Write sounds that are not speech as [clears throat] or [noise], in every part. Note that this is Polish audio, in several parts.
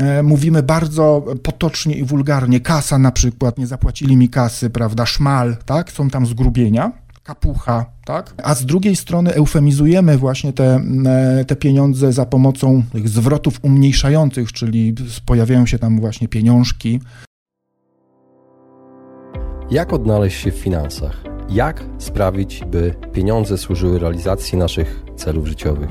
e, mówimy bardzo potocznie i wulgarnie. Kasa na przykład, nie zapłacili mi kasy, prawda, szmal, tak, są tam zgrubienia kapucha, tak? A z drugiej strony eufemizujemy właśnie te, e, te pieniądze za pomocą tych zwrotów umniejszających, czyli pojawiają się tam właśnie pieniążki. Jak odnaleźć się w finansach? Jak sprawić, by pieniądze służyły realizacji naszych celów życiowych?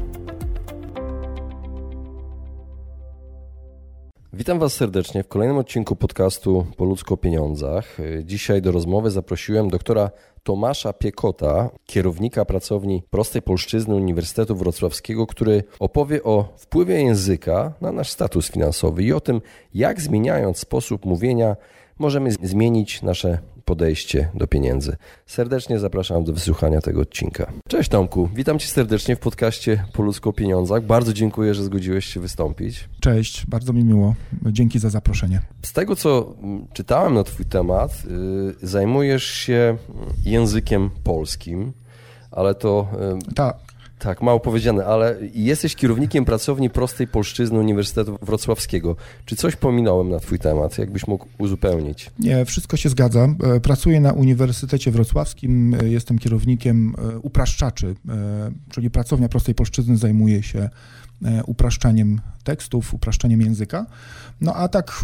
Witam Was serdecznie w kolejnym odcinku podcastu Po ludzko pieniądzach. Dzisiaj do rozmowy zaprosiłem doktora Tomasza Piekota, kierownika pracowni Prostej Polszczyzny Uniwersytetu Wrocławskiego, który opowie o wpływie języka na nasz status finansowy i o tym, jak zmieniając sposób mówienia możemy zmienić nasze podejście do pieniędzy. Serdecznie zapraszam do wysłuchania tego odcinka. Cześć Tomku, witam Cię serdecznie w podcaście Po o pieniądzach. Bardzo dziękuję, że zgodziłeś się wystąpić. Cześć, bardzo mi miło. Dzięki za zaproszenie. Z tego, co czytałem na Twój temat, yy, zajmujesz się językiem polskim, ale to... Yy, tak. Tak, mało powiedziane, ale jesteś kierownikiem pracowni Prostej Polszczyzny Uniwersytetu Wrocławskiego. Czy coś pominąłem na Twój temat? Jakbyś mógł uzupełnić? Nie, wszystko się zgadza. E, pracuję na Uniwersytecie Wrocławskim, e, jestem kierownikiem e, upraszczaczy, czyli pracownia Prostej Polszczyzny zajmuje się upraszczaniem tekstów, upraszczaniem języka. No a tak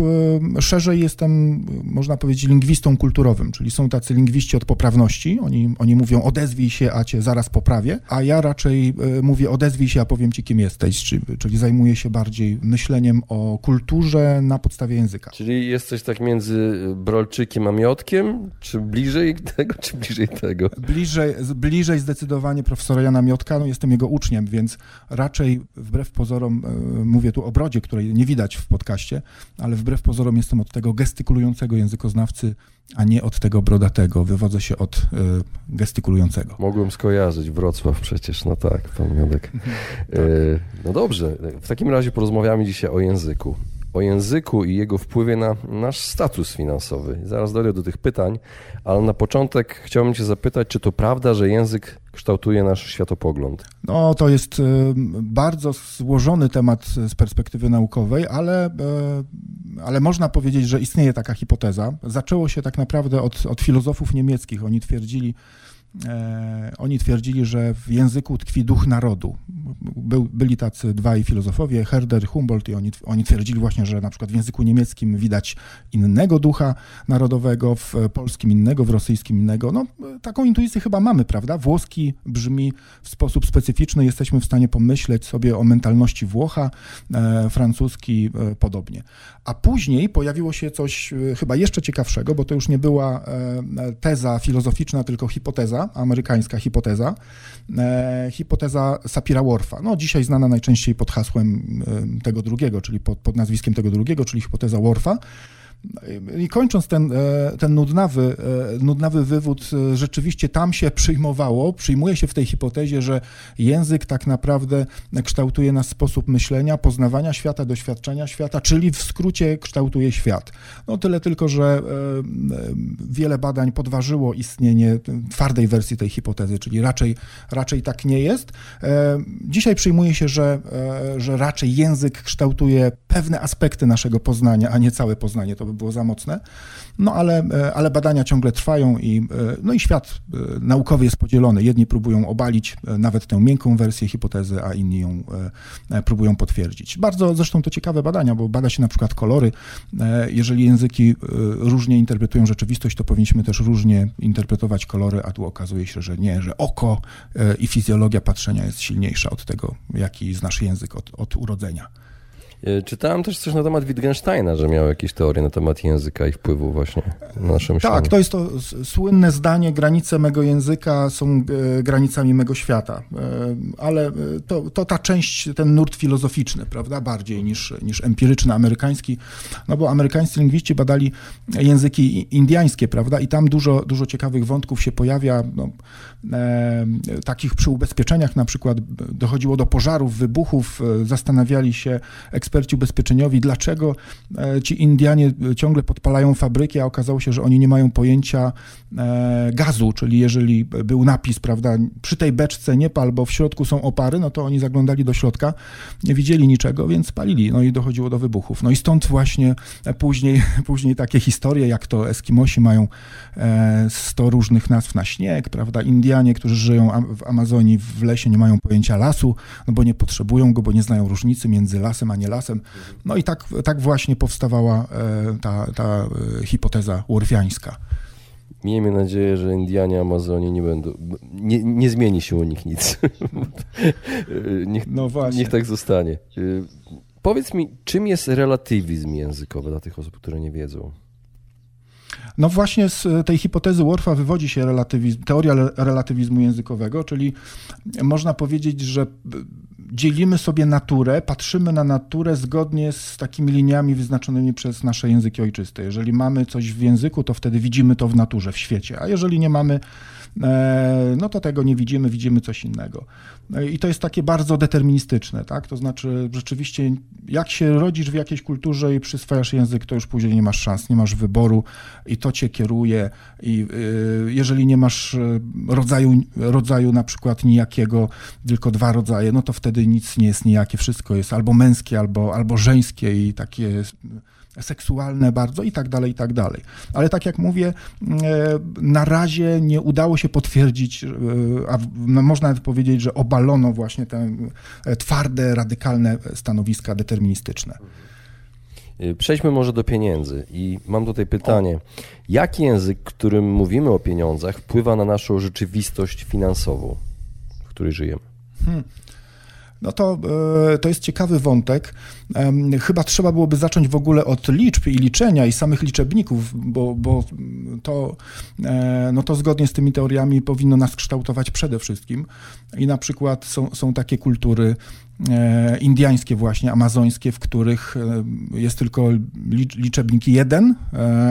e, szerzej jestem, można powiedzieć, lingwistą kulturowym, czyli są tacy lingwiści od poprawności, oni, oni mówią odezwij się, a cię zaraz poprawię, a ja raczej e, mówię odezwij się, a powiem ci kim jesteś, czyli, czyli zajmuję się bardziej myśleniem o kulturze na podstawie języka. Czyli jesteś tak między Brolczykiem a Miotkiem, czy bliżej tego, czy bliżej tego? Bliżej, bliżej zdecydowanie profesora Jana Miotka, no jestem jego uczniem, więc raczej wbrew pozorom e, mówię mówię tu o brodzie, której nie widać w podcaście, ale wbrew pozorom jestem od tego gestykulującego językoznawcy, a nie od tego brodatego. Wywodzę się od y, gestykulującego. Mogłem skojarzyć Wrocław przecież, no tak, pan Miodek. Y, [laughs] no dobrze, w takim razie porozmawiamy dzisiaj o języku o języku i jego wpływie na nasz status finansowy. Zaraz dojdę do tych pytań, ale na początek chciałbym Cię zapytać, czy to prawda, że język kształtuje nasz światopogląd? No, to jest y, bardzo złożony temat z perspektywy naukowej, ale, y, ale można powiedzieć, że istnieje taka hipoteza. Zaczęło się tak naprawdę od, od filozofów niemieckich. Oni twierdzili, oni twierdzili, że w języku tkwi duch narodu. Byli tacy dwaj filozofowie, Herder, Humboldt, i oni, oni twierdzili właśnie, że na przykład w języku niemieckim widać innego ducha narodowego, w polskim innego, w rosyjskim innego. No, taką intuicję chyba mamy, prawda? Włoski brzmi w sposób specyficzny, jesteśmy w stanie pomyśleć sobie o mentalności Włocha, e, francuski e, podobnie. A później pojawiło się coś e, chyba jeszcze ciekawszego, bo to już nie była e, teza filozoficzna, tylko hipoteza, amerykańska hipoteza, e, hipoteza Sapira-Whorfa. No, dzisiaj znana najczęściej pod hasłem e, tego drugiego, czyli pod, pod nazwiskiem tego drugiego, czyli hipoteza Whorfa. I kończąc ten, e, ten nudnawy, e, nudnawy wywód, e, rzeczywiście tam się przyjmowało, przyjmuje się w tej hipotezie, że język tak naprawdę kształtuje nasz sposób myślenia, poznawania świata, doświadczenia świata, czyli w skrócie kształtuje świat. No tyle tylko, że wiele badań podważyło istnienie twardej wersji tej hipotezy, czyli raczej, raczej tak nie jest. Dzisiaj przyjmuje się, że, że raczej język kształtuje pewne aspekty naszego poznania, a nie całe poznanie. To by było za mocne. No ale, e, ale badania ciągle trwają i, e, no i świat e, naukowy jest podzielony. Jedni próbują obalić nawet tę miękką wersję hipotezy, a inni ją próbują potwierdzić. Bardzo zresztą to ciekawe badania, bo bada się na przykład kolory. Jeżeli języki różnie interpretują rzeczywistość, to powinniśmy też różnie interpretować kolory, a tu okazuje się, że nie, że oko i fizjologia patrzenia jest silniejsza od tego, jaki znasz język od, od urodzenia. E, czytałem też coś na temat Wittgensteina, że miał jakieś teorie na temat języka i wpływu właśnie na nasze myślenie. Tak, to jest to słynne zdanie, granice mego języka są e, granicami mego świata, e, ale to, to ta część, ten nurt filozoficzny, prawda, bardziej niż, niż empiryczny, amerykański, no bo amerykańscy lingwiści badali języki indyjskie, prawda, i tam dużo, dużo ciekawych wątków się pojawia, no, e, takich przy ubezpieczeniach na przykład dochodziło do pożarów, wybuchów, zastanawiali się eksperci ubezpieczeniowi, dlaczego e, ci Indianie ciągle podpalają fabryki, a okazało się, że oni nie mają pojęcia e, gazu, czyli jeżeli był napis, prawda, przy tej beczce nie pal, bo w środku są opary, no to oni zaglądali do środka, nie widzieli niczego, więc palili, no i dochodziło do wybuchów. No i stąd właśnie później, [laughs] później takie historie, jak to Eskimosi mają 100 e, różnych nazw na śnieg, prawda, Indianie, którzy żyją w Amazonii w lesie, nie mają pojęcia lasu, no bo nie potrzebują go, bo nie znają różnicy między lasem a nie lasem, lasem. No i tak, tak właśnie powstawała e, ta, ta e, hipoteza urwiańska. Miejmy nadzieję, że Indianie Amazonii nie będą. Nie, nie zmieni się u nich nic. [laughs] niech, no właśnie. niech tak zostanie. E, powiedz mi, czym jest relatywizm językowy dla tych osób, które nie wiedzą? No właśnie z tej hipotezy Worfa wywodzi się relatywizm, teoria relatywizmu językowego, czyli można powiedzieć, że dzielimy sobie naturę, patrzymy na naturę zgodnie z takimi liniami wyznaczonymi przez nasze języki ojczyste. Jeżeli mamy coś w języku, to wtedy widzimy to w naturze, w świecie, a jeżeli nie mamy no to tego nie widzimy, widzimy coś innego. E, I to jest takie bardzo deterministyczne, tak? To znaczy rzeczywiście jak się rodzisz w jakiejś kulturze i przyswajasz język, to już później nie masz szans, nie masz wyboru i to cię kieruje i e, jeżeli nie masz rodzaju, rodzaju na przykład nijakiego, tylko dwa rodzaje, no to wtedy nic nie jest nijakie, wszystko jest albo męskie, albo, albo żeńskie i takie seksualne bardzo i tak dalej, i tak dalej. Ale tak jak mówię, e, na razie nie udało się potwierdzić, e, a no, można nawet powiedzieć, że obalono właśnie te e, twarde, radykalne stanowiska deterministyczne. Przejdźmy może do pieniędzy i mam tutaj pytanie. Jaki język, którym mówimy o pieniądzach, wpływa na naszą rzeczywistość finansową, w której żyjemy? Hmm. No to, e, to jest ciekawy wątek. Chyba trzeba byłoby zacząć w ogóle od liczb i liczenia i samych liczebników, bo, bo to, e, no to zgodnie z tymi teoriami powinno nas kształtować przede wszystkim. I na przykład są, są takie kultury e, indiańskie właśnie, amazońskie, w których jest tylko liczebnik jeden,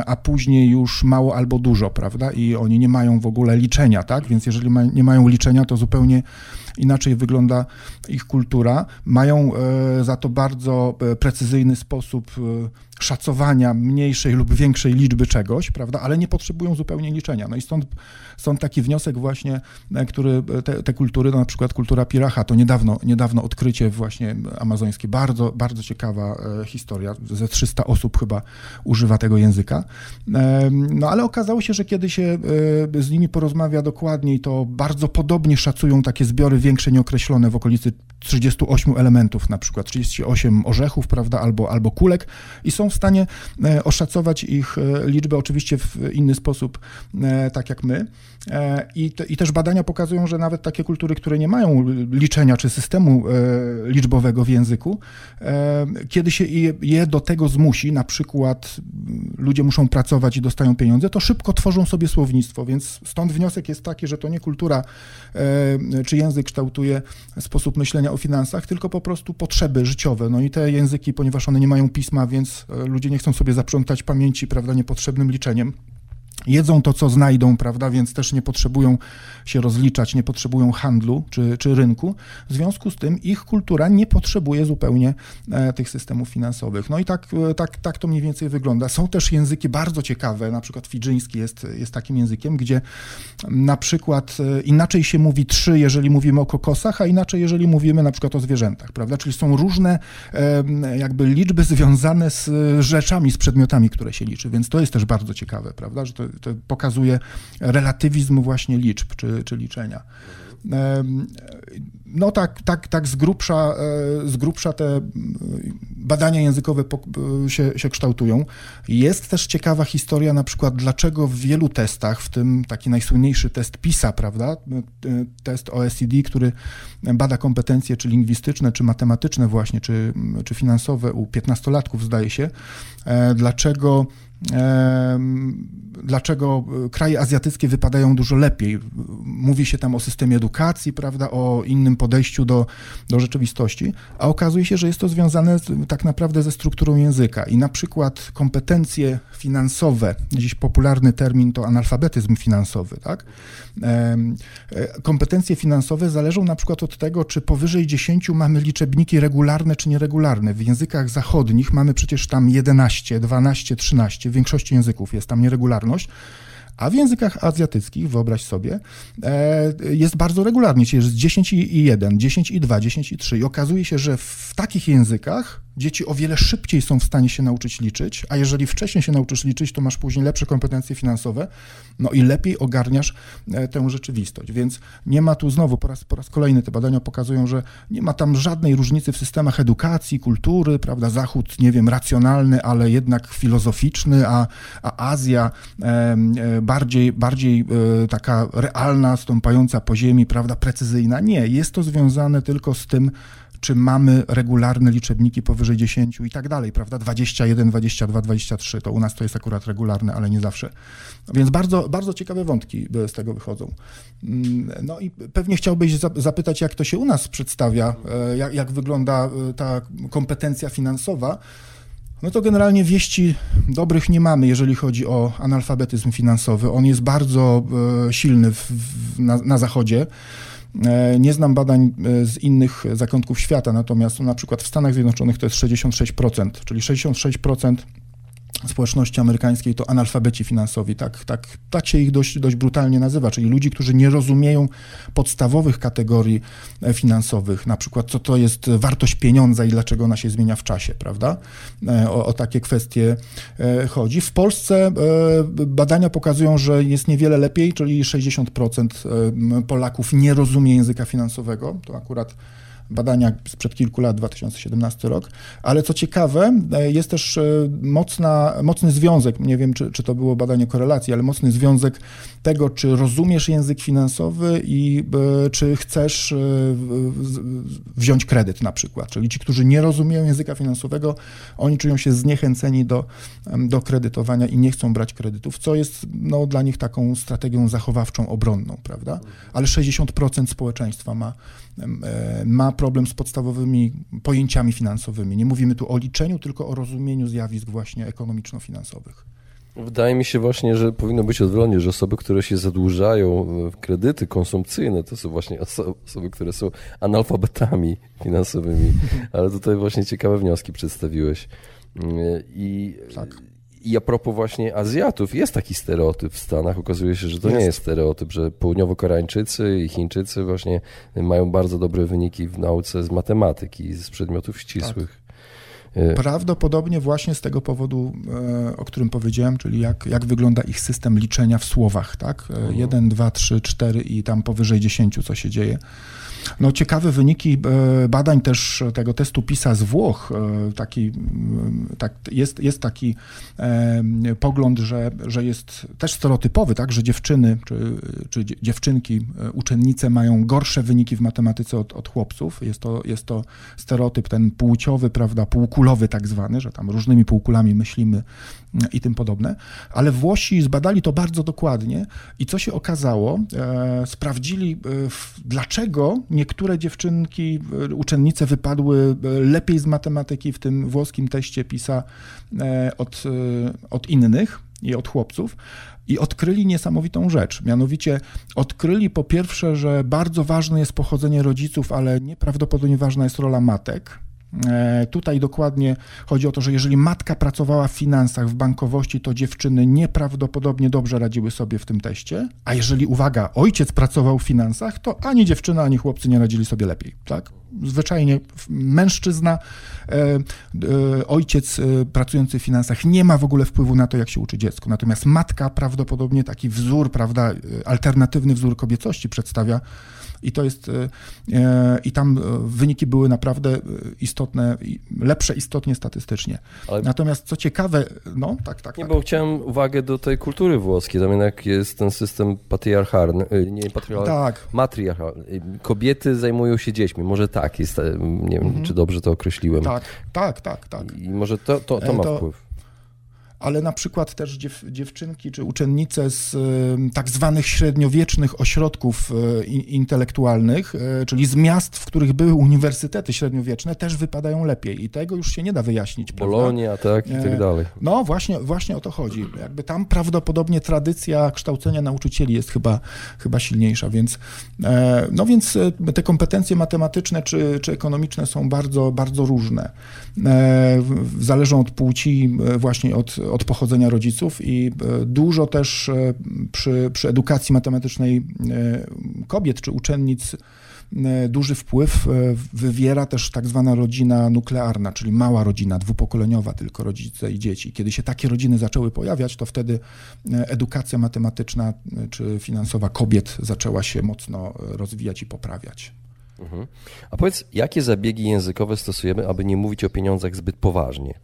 a później już mało albo dużo, prawda? I oni nie mają w ogóle liczenia, tak? Więc jeżeli ma, nie mają liczenia, to zupełnie inaczej wygląda ich kultura. Mają e, za to bardzo e, precyzyjny sposób e, szacowania mniejszej lub większej liczby czegoś, prawda, ale nie potrzebują zupełnie liczenia. No i stąd, stąd taki wniosek właśnie, który te, te kultury, no na przykład kultura Piracha, to niedawno, niedawno odkrycie właśnie amazońskie, bardzo, bardzo ciekawa historia, ze 300 osób chyba używa tego języka. No ale okazało się, że kiedy się z nimi porozmawia dokładniej, to bardzo podobnie szacują takie zbiory większe, nieokreślone w okolicy 38 elementów, na przykład 38 orzechów, prawda, albo, albo kulek i są w stanie e, oszacować ich e, liczbę oczywiście w inny sposób, e, tak jak my. I, te, I też badania pokazują, że nawet takie kultury, które nie mają liczenia czy systemu liczbowego w języku, kiedy się je do tego zmusi, na przykład ludzie muszą pracować i dostają pieniądze, to szybko tworzą sobie słownictwo, więc stąd wniosek jest taki, że to nie kultura czy język kształtuje sposób myślenia o finansach, tylko po prostu potrzeby życiowe. No i te języki, ponieważ one nie mają pisma, więc e, ludzie nie chcą sobie zaprzątać pamięci, prawda, niepotrzebnym liczeniem jedzą to, co znajdą, prawda, więc też nie potrzebują się rozliczać, nie potrzebują handlu czy, czy rynku. W związku z tym ich kultura nie potrzebuje zupełnie e, tych systemów finansowych. No i tak, e, tak, tak to mniej więcej wygląda. Są też języki bardzo ciekawe, na przykład fidżyński jest, jest takim językiem, gdzie na przykład e, inaczej się mówi trzy, jeżeli mówimy o kokosach, a inaczej, jeżeli mówimy na przykład o zwierzętach, prawda, czyli są różne jakby liczby związane z rzeczami, z przedmiotami, które się liczy, więc to jest też bardzo ciekawe, prawda, że to to pokazuje relatywizm właśnie liczb czy, czy liczenia. no tak, tak, tak z grubsza, z grubsza te badania językowe się, się kształtują. Jest też ciekawa historia, na przykład, dlaczego w wielu testach, w tym taki najsłynniejszy test PISA, prawda, test OECD, który bada kompetencje czy lingwistyczne, czy matematyczne właśnie, czy, czy finansowe u piętnastolatków, zdaje się, e, dlaczego dlaczego kraje azjatyckie wypadają dużo lepiej. Mówi się tam o systemie edukacji, prawda, o innym podejściu do, do rzeczywistości, a okazuje się, że jest to związane tak naprawdę ze strukturą języka i na przykład kompetencje finansowe, dziś popularny termin to analfabetyzm finansowy, tak? E, kompetencje finansowe zależą na przykład od tego, czy powyżej 10 mamy liczebniki regularne czy nieregularne. W językach zachodnich mamy przecież tam 11, 12, 13, w większości języków jest tam nieregularność. A w językach azjatyckich, wyobraź sobie, e, jest bardzo regularnie, czyli jest 10 i 1, 10 i 2, 10 i 3. I okazuje się, że w takich językach dzieci o wiele szybciej są w stanie się nauczyć liczyć, a jeżeli wcześniej się nauczysz liczyć, to masz później lepsze kompetencje finansowe, no i lepiej ogarniasz e, tę rzeczywistość. Więc nie ma tu znowu, po raz, po raz kolejny te badania pokazują, że nie ma tam żadnej różnicy w systemach edukacji, kultury, prawda, Zachód, nie wiem, racjonalny, ale jednak filozoficzny, a, a Azja e, bardziej, bardziej e, taka realna, stąpająca po ziemi, prawda, precyzyjna. Nie, jest to związane tylko z tym, czy mamy regularne liczebniki powyżej 10 i tak dalej, prawda? 21, 22, 23, to u nas to jest akurat regularne, ale nie zawsze. Więc bardzo, bardzo ciekawe wątki z tego wychodzą. Mm, no i pewnie chciałbyś zapytać, jak to się u nas przedstawia, e, jak, jak wygląda e, ta kompetencja finansowa. No to generalnie wieści dobrych nie mamy, jeżeli chodzi o analfabetyzm finansowy. On jest bardzo e, silny w, na, na Zachodzie. E, nie znam badań e, z innych zakątków świata, natomiast na przykład w Stanach Zjednoczonych to jest 66%, czyli 66% społeczności amerykańskiej to analfabeci finansowi, tak, tak, tak się ich dość, dość brutalnie nazywa, czyli ludzi, którzy nie rozumieją podstawowych kategorii e, finansowych, na przykład co to jest wartość pieniądza i dlaczego ona się zmienia w czasie, prawda? E, o, o takie kwestie e, chodzi. W Polsce badania pokazują, że jest niewiele lepiej, czyli 60% Polaków nie rozumie języka finansowego, to akurat badania sprzed kilku lat, 2017 rok. Ale co ciekawe, e, jest też e, mocna, mocny związek, nie wiem czy, czy to było badanie korelacji, ale mocny związek tego, czy rozumiesz język finansowy i e, czy chcesz wziąć kredyt na przykład. Czyli ci, którzy nie rozumieją języka finansowego, oni czują się zniechęceni do, do kredytowania i nie chcą brać kredytów, co jest no, dla nich taką strategią zachowawczą, obronną, prawda? Ale 60% społeczeństwa ma ma problem z podstawowymi pojęciami finansowymi. Nie mówimy tu o liczeniu, tylko o rozumieniu zjawisk właśnie ekonomiczno-finansowych. Wydaje mi się właśnie, że powinno być odwrotnie, że osoby, które się zadłużają w kredyty konsumpcyjne, to są właśnie osoby, które są analfabetami finansowymi. [laughs] Ale tutaj właśnie ciekawe wnioski przedstawiłeś. I tak. I a propos właśnie Azjatów, jest taki stereotyp w Stanach. Okazuje się, że to jest. nie jest stereotyp, że południowo-koreańczycy i Chińczycy właśnie mają bardzo dobre wyniki w nauce z matematyki, z przedmiotów ścisłych. Tak. E, Prawdopodobnie właśnie z tego powodu, e, o którym powiedziałem, czyli jak, jak wygląda ich system liczenia w słowach, tak? E, mhm. 1, 2, 3, 4 i tam powyżej 10, co się dzieje. No, ciekawe wyniki e, badań też tego testu PISA z Włoch. E, taki, tak, jest, jest taki e, pogląd, że, że jest też stereotypowy, tak, że dziewczyny czy, czy dziewczynki, uczennice mają gorsze wyniki w matematyce od, od chłopców. Jest to, jest to stereotyp ten płciowy, prawda, półkulowy tak zwany, że tam różnymi półkulami myślimy i tym podobne. Ale Włosi zbadali to bardzo dokładnie i co się okazało, sprawdzili, dlaczego niektóre dziewczynki, e, uczennice wypadły lepiej z matematyki w tym włoskim teście PISA od, od innych i od chłopców. I odkryli niesamowitą rzecz. Mianowicie odkryli po pierwsze, że bardzo ważne jest pochodzenie rodziców, ale nieprawdopodobnie ważna jest rola matek. E, tutaj dokładnie chodzi o to, że jeżeli matka pracowała w finansach, w bankowości, to dziewczyny nieprawdopodobnie dobrze radziły sobie w tym teście, a jeżeli, uwaga, ojciec pracował w finansach, to ani dziewczyna, ani chłopcy nie radzili sobie lepiej, tak? zwyczajnie mężczyzna, ojciec pracujący w finansach nie ma w ogóle wpływu na to, jak się uczy dziecko. Natomiast matka prawdopodobnie taki wzór, prawda, alternatywny wzór kobiecości przedstawia i to jest, e, e, i tam e, wyniki były naprawdę istotne, lepsze istotnie statystycznie. Ale... Natomiast co ciekawe, no tak, tak. Nie, tak. bo chciałem uwagę do tej kultury włoskiej, tam jednak jest ten system patriarchalny, nie patriarchalny, tak. matriarchalny. Kobiety zajmują się dziećmi, może tak jest, nie wiem, mhm. czy dobrze to określiłem. Tak, tak, tak, tak. I może to, to, to ma to... wpływ ale na przykład też dziew, dziewczynki czy uczennice z tak zwanych średniowiecznych ośrodków y, intelektualnych, y, czyli z miast, w których były uniwersytety średniowieczne, też wypadają lepiej i tego już się nie da wyjaśnić. Polonia, prawda? tak i tak dalej. No właśnie, właśnie o to chodzi. Jakby tam prawdopodobnie tradycja kształcenia nauczycieli jest chyba, chyba silniejsza, więc e, no więc te kompetencje matematyczne czy, czy ekonomiczne są bardzo, bardzo różne. E, zależą od płci, właśnie od od pochodzenia rodziców i e, dużo też e, przy, przy edukacji matematycznej e, kobiet czy uczennic duży wpływ wywiera też tak zwana rodzina nuklearna, czyli mała rodzina, dwupokoleniowa, tylko rodzice i dzieci. Kiedy się takie rodziny zaczęły pojawiać, to wtedy edukacja matematyczna czy finansowa kobiet zaczęła się mocno rozwijać i poprawiać. Mhm. A powiedz, jakie zabiegi językowe stosujemy, aby nie mówić o pieniądzach zbyt poważnie?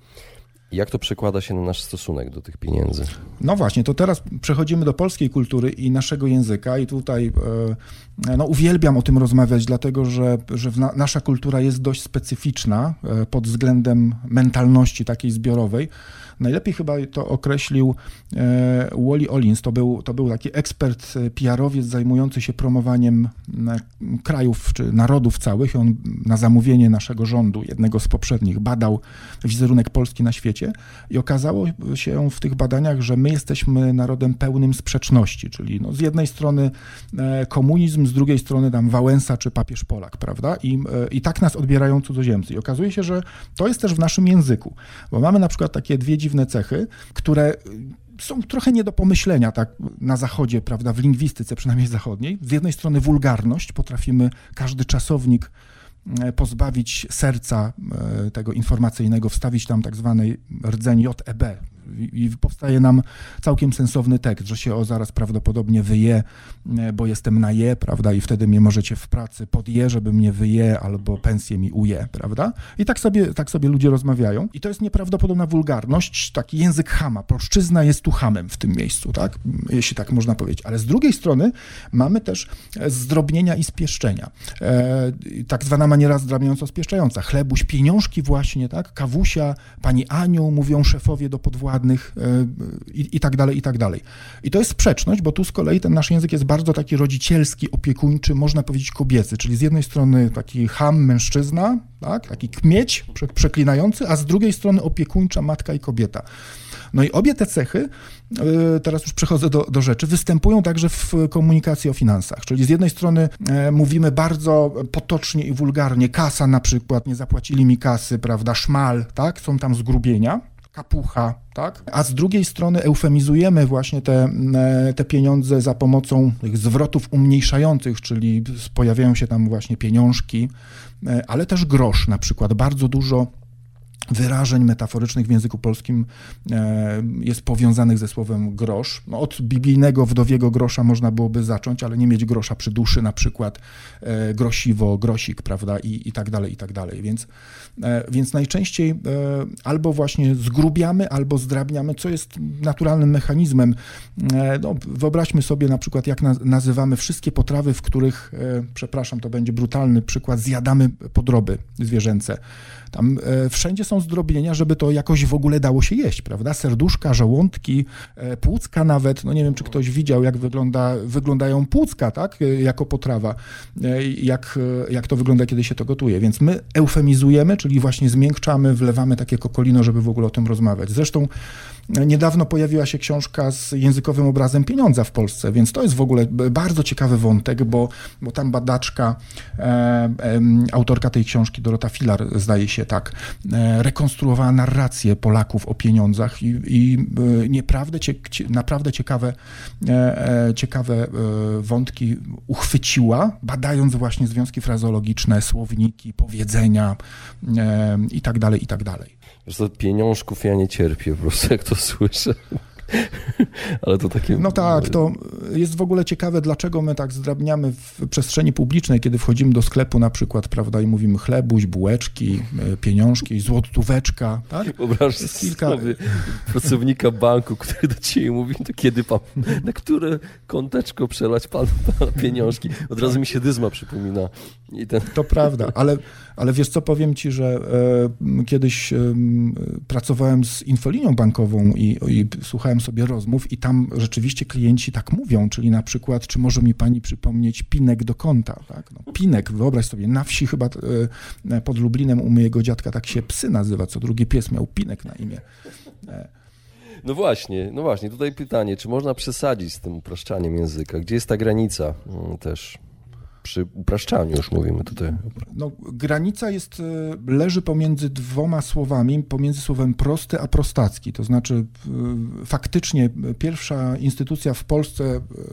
Jak to przekłada się na nasz stosunek do tych pieniędzy? No właśnie, to teraz przechodzimy do polskiej kultury i naszego języka i tutaj e, no, uwielbiam o tym rozmawiać, dlatego że, że nasza kultura jest dość specyficzna e, pod względem mentalności takiej zbiorowej. Najlepiej chyba to określił e, Wally Olins. To był, to był taki ekspert e, PR-owiec zajmujący się promowaniem e, krajów czy narodów całych. On na zamówienie naszego rządu, jednego z poprzednich, badał wizerunek Polski na świecie i okazało się w tych badaniach, że my jesteśmy narodem pełnym sprzeczności, czyli no z jednej strony komunizm, z drugiej strony tam Wałęsa czy papież Polak, prawda? I, I tak nas odbierają cudzoziemcy. I okazuje się, że to jest też w naszym języku, bo mamy na przykład takie dwie dziwne cechy, które są trochę nie do pomyślenia tak na zachodzie, prawda, w lingwistyce przynajmniej zachodniej. Z jednej strony wulgarność, potrafimy każdy czasownik e, pozbawić serca e, tego informacyjnego, wstawić tam tak zwany rdzeń JEB, i powstaje nam całkiem sensowny tekst, że się o zaraz prawdopodobnie wyje, e, bo jestem na je, prawda, i wtedy mnie możecie w pracy podje, żeby mnie wyje, albo pensję mi uje, prawda? I tak sobie, tak sobie ludzie rozmawiają. I to jest nieprawdopodobna wulgarność, taki język hama. Polszczyzna jest tu hamem w tym miejscu, tak? Jeśli tak można powiedzieć. Ale z drugiej strony mamy też zdrobnienia i spieszczenia. E, tak zwana maniera zdrabniająco-spieszczająca. Chlebuś, pieniążki właśnie, tak? Kawusia, pani Aniu, mówią szefowie do podwładnych, ładnych e, i, i tak dalej, i tak dalej. I to jest sprzeczność, bo tu z kolei ten nasz język jest bardzo taki rodzicielski, opiekuńczy, można powiedzieć kobiecy, czyli z jednej strony taki ham, mężczyzna, tak, taki kmieć przeklinający, a z drugiej strony opiekuńcza matka i kobieta. No i obie te cechy, e, teraz już przechodzę do, do rzeczy, występują także w komunikacji o finansach. Czyli z jednej strony e, mówimy bardzo potocznie i wulgarnie, kasa na przykład, nie zapłacili mi kasy, prawda, szmal, tak, są tam zgrubienia kapucha, tak? A z drugiej strony eufemizujemy właśnie te, e, te pieniądze za pomocą tych zwrotów umniejszających, czyli pojawiają się tam właśnie pieniążki, e, ale też grosz na przykład. Bardzo dużo wyrażeń metaforycznych w języku polskim e, jest powiązanych ze słowem grosz. No od biblijnego wdowiego grosza można byłoby zacząć, ale nie mieć grosza przy duszy, na przykład e, grosiwo, grosik, prawda, i, i tak dalej, i tak dalej. Więc, e, więc najczęściej albo właśnie zgrubiamy, albo zdrabniamy, co jest naturalnym mechanizmem. No, wyobraźmy sobie na przykład, jak nazywamy wszystkie potrawy, w których, przepraszam, to będzie brutalny przykład, zjadamy podroby zwierzęce. Tam wszędzie są zdrobnienia, żeby to jakoś w ogóle dało się jeść, prawda? Serduszka, żołądki, e, płucka nawet, no nie wiem, czy ktoś widział, jak wygląda, wyglądają płucka, tak, e, jako potrawa, e, jak, jak to wygląda, kiedy się to gotuje. Więc my eufemizujemy, czyli właśnie zmiękczamy, wlewamy takie kokolino, żeby w ogóle o tym rozmawiać. Zresztą niedawno pojawiła się książka z językowym obrazem pieniądza w Polsce, więc to jest w ogóle bardzo ciekawy wątek, bo, bo tam badaczka, e, e, autorka tej książki, Dorota Filar, zdaje się tak, e, rekonstruowała narrację Polaków o pieniądzach i, i e, nieprawdę, naprawdę ciekawe, e, ciekawe wątki uchwyciła, badając właśnie związki frazeologiczne, słowniki, powiedzenia i dalej, i tak dalej. Wiesz co, pieniążków ja nie cierpię po prostu, jak to słyszę. Ale to takie. No tak, to jest w ogóle ciekawe, dlaczego my tak zdrabniamy w przestrzeni publicznej, kiedy wchodzimy do sklepu na przykład, prawda, i mówimy chlebuś, bułeczki, e, pieniążki, złotóweczka, tak? Wyobraź kilka... sobie pracownika banku, który do ciebie mówi, to kiedy pan, na które kąteczko przelać pan, pan pieniążki? Od razu mi się dyzma przypomina. Ten... To prawda, ale, ale wiesz co, powiem ci, że e, kiedyś e, pracowałem z infolinią bankową i, i słuchałem sobie rozmów i tam rzeczywiście klienci tak mówią, czyli na przykład, czy może mi pani przypomnieć pinek do konta, tak? No, pinek, wyobraź sobie, na wsi chyba e, pod Lublinem u mojego dziadka tak się psy nazywa, co drugi pies miał pinek na imię. No właśnie, no właśnie, tutaj pytanie, czy można przesadzić z tym upraszczaniem języka? Gdzie jest ta granica mm, też? Przy upraszczaniu już mówimy tutaj. No, granica jest, e, leży pomiędzy dwoma słowami, pomiędzy słowem prosty a prostacki. To znaczy e, faktycznie pierwsza instytucja w Polsce,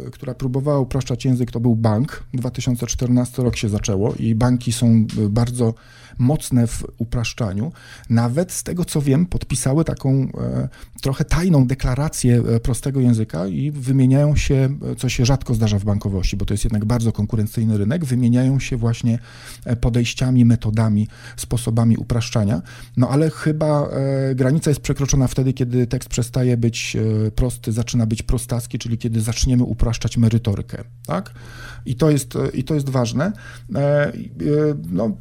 e, która próbowała upraszczać język, to był bank. 2014 rok się zaczęło i banki są bardzo mocne w upraszczaniu. Nawet z tego co wiem, podpisały taką e, trochę tajną deklarację e, prostego języka i wymieniają się, co się rzadko zdarza w bankowości, bo to jest jednak bardzo konkurencyjny rynek, wymieniają się właśnie e, podejściami, metodami, sposobami upraszczania. No ale chyba granica jest przekroczona wtedy, kiedy tekst przestaje być prosty, zaczyna być prostacki, czyli kiedy zaczniemy upraszczać merytorykę, tak? I to jest, i to jest ważne. No,